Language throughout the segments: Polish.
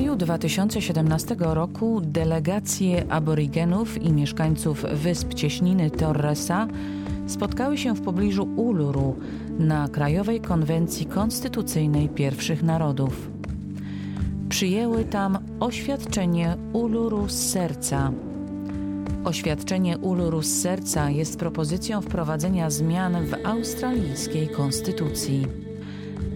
maju 2017 roku delegacje aborygenów i mieszkańców wysp Cieśniny Torresa spotkały się w pobliżu Uluru na Krajowej Konwencji Konstytucyjnej Pierwszych Narodów. Przyjęły tam oświadczenie Uluru z serca. Oświadczenie Uluru z serca jest propozycją wprowadzenia zmian w australijskiej konstytucji.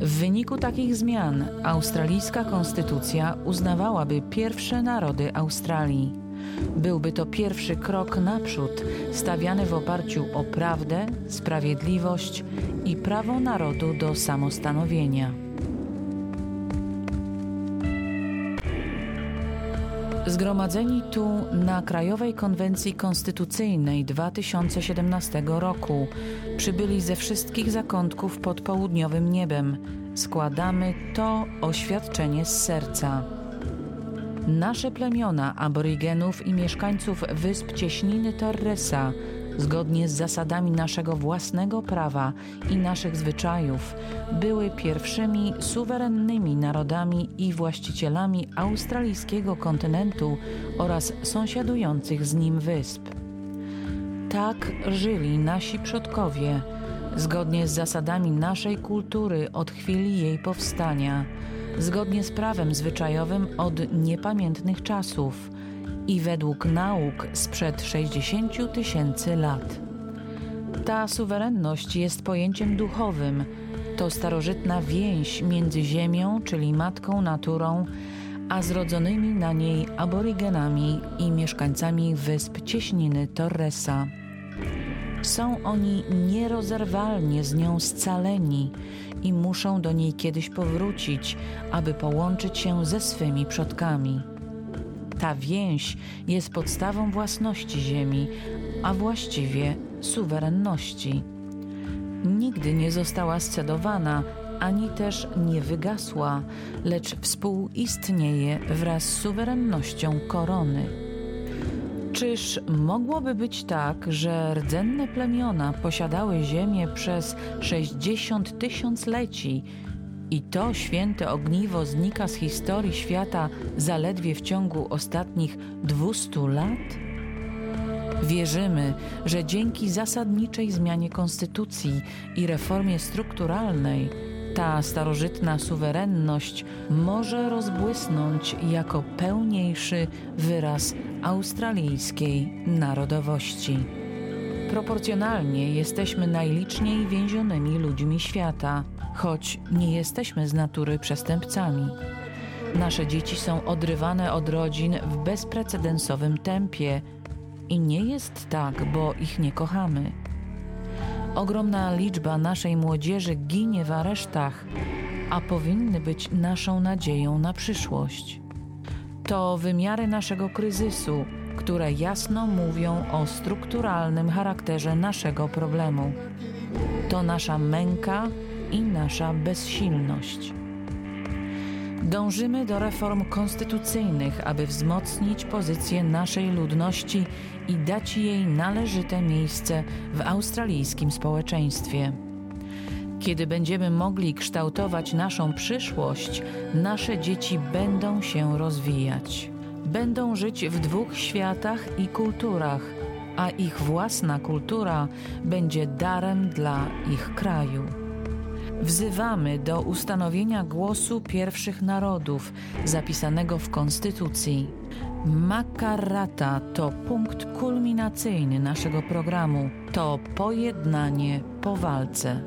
W wyniku takich zmian australijska konstytucja uznawałaby pierwsze narody Australii. Byłby to pierwszy krok naprzód, stawiany w oparciu o prawdę, sprawiedliwość i prawo narodu do samostanowienia. Zgromadzeni tu na Krajowej Konwencji Konstytucyjnej 2017 roku przybyli ze wszystkich zakątków pod południowym niebem. Składamy to oświadczenie z serca. Nasze plemiona aborygenów i mieszkańców wysp Cieśniny Torresa zgodnie z zasadami naszego własnego prawa i naszych zwyczajów, były pierwszymi suwerennymi narodami i właścicielami australijskiego kontynentu oraz sąsiadujących z nim wysp. Tak żyli nasi przodkowie, zgodnie z zasadami naszej kultury od chwili jej powstania, zgodnie z prawem zwyczajowym od niepamiętnych czasów i według nauk sprzed 60 tysięcy lat. Ta suwerenność jest pojęciem duchowym. To starożytna więź między Ziemią, czyli Matką Naturą, a zrodzonymi na niej aborygenami i mieszkańcami wysp cieśniny Torresa. Są oni nierozerwalnie z nią scaleni i muszą do niej kiedyś powrócić, aby połączyć się ze swymi przodkami. Ta więź jest podstawą własności ziemi, a właściwie suwerenności. Nigdy nie została scedowana, ani też nie wygasła, lecz współistnieje wraz z suwerennością korony. Czyż mogłoby być tak, że rdzenne plemiona posiadały ziemię przez 60 tysiącleci i to święte ogniwo znika z historii świata zaledwie w ciągu ostatnich 200 lat? Wierzymy, że dzięki zasadniczej zmianie konstytucji i reformie strukturalnej ta starożytna suwerenność może rozbłysnąć jako pełniejszy wyraz australijskiej narodowości. Proporcjonalnie jesteśmy najliczniej więzionymi ludźmi świata, choć nie jesteśmy z natury przestępcami. Nasze dzieci są odrywane od rodzin w bezprecedensowym tempie i nie jest tak, bo ich nie kochamy. Ogromna liczba naszej młodzieży ginie w aresztach, a powinny być naszą nadzieją na przyszłość. To wymiary naszego kryzysu które jasno mówią o strukturalnym charakterze naszego problemu. To nasza męka i nasza bezsilność. Dążymy do reform konstytucyjnych, aby wzmocnić pozycję naszej ludności i dać jej należyte miejsce w australijskim społeczeństwie. Kiedy będziemy mogli kształtować naszą przyszłość, nasze dzieci będą się rozwijać będą żyć w dwóch światach i kulturach, a ich własna kultura będzie darem dla ich kraju. Wzywamy do ustanowienia głosu pierwszych narodów zapisanego w Konstytucji. Makarata to punkt kulminacyjny naszego programu, to pojednanie po walce.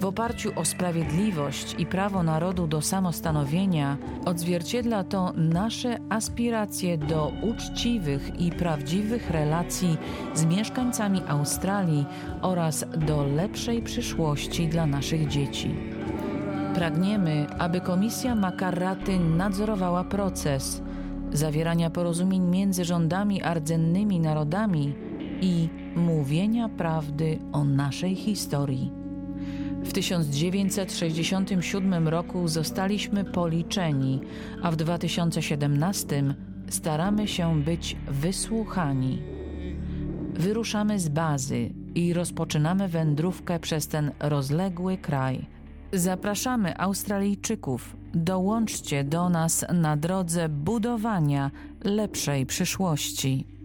W oparciu o sprawiedliwość i prawo narodu do samostanowienia odzwierciedla to nasze aspiracje do uczciwych i prawdziwych relacji z mieszkańcami Australii oraz do lepszej przyszłości dla naszych dzieci. Pragniemy, aby Komisja Makarraty nadzorowała proces zawierania porozumień między rządami a narodami i mówienia prawdy o naszej historii. W 1967 roku zostaliśmy policzeni, a w 2017 staramy się być wysłuchani. Wyruszamy z bazy i rozpoczynamy wędrówkę przez ten rozległy kraj. Zapraszamy Australijczyków, Dołączcie do nas na drodze budowania lepszej przyszłości.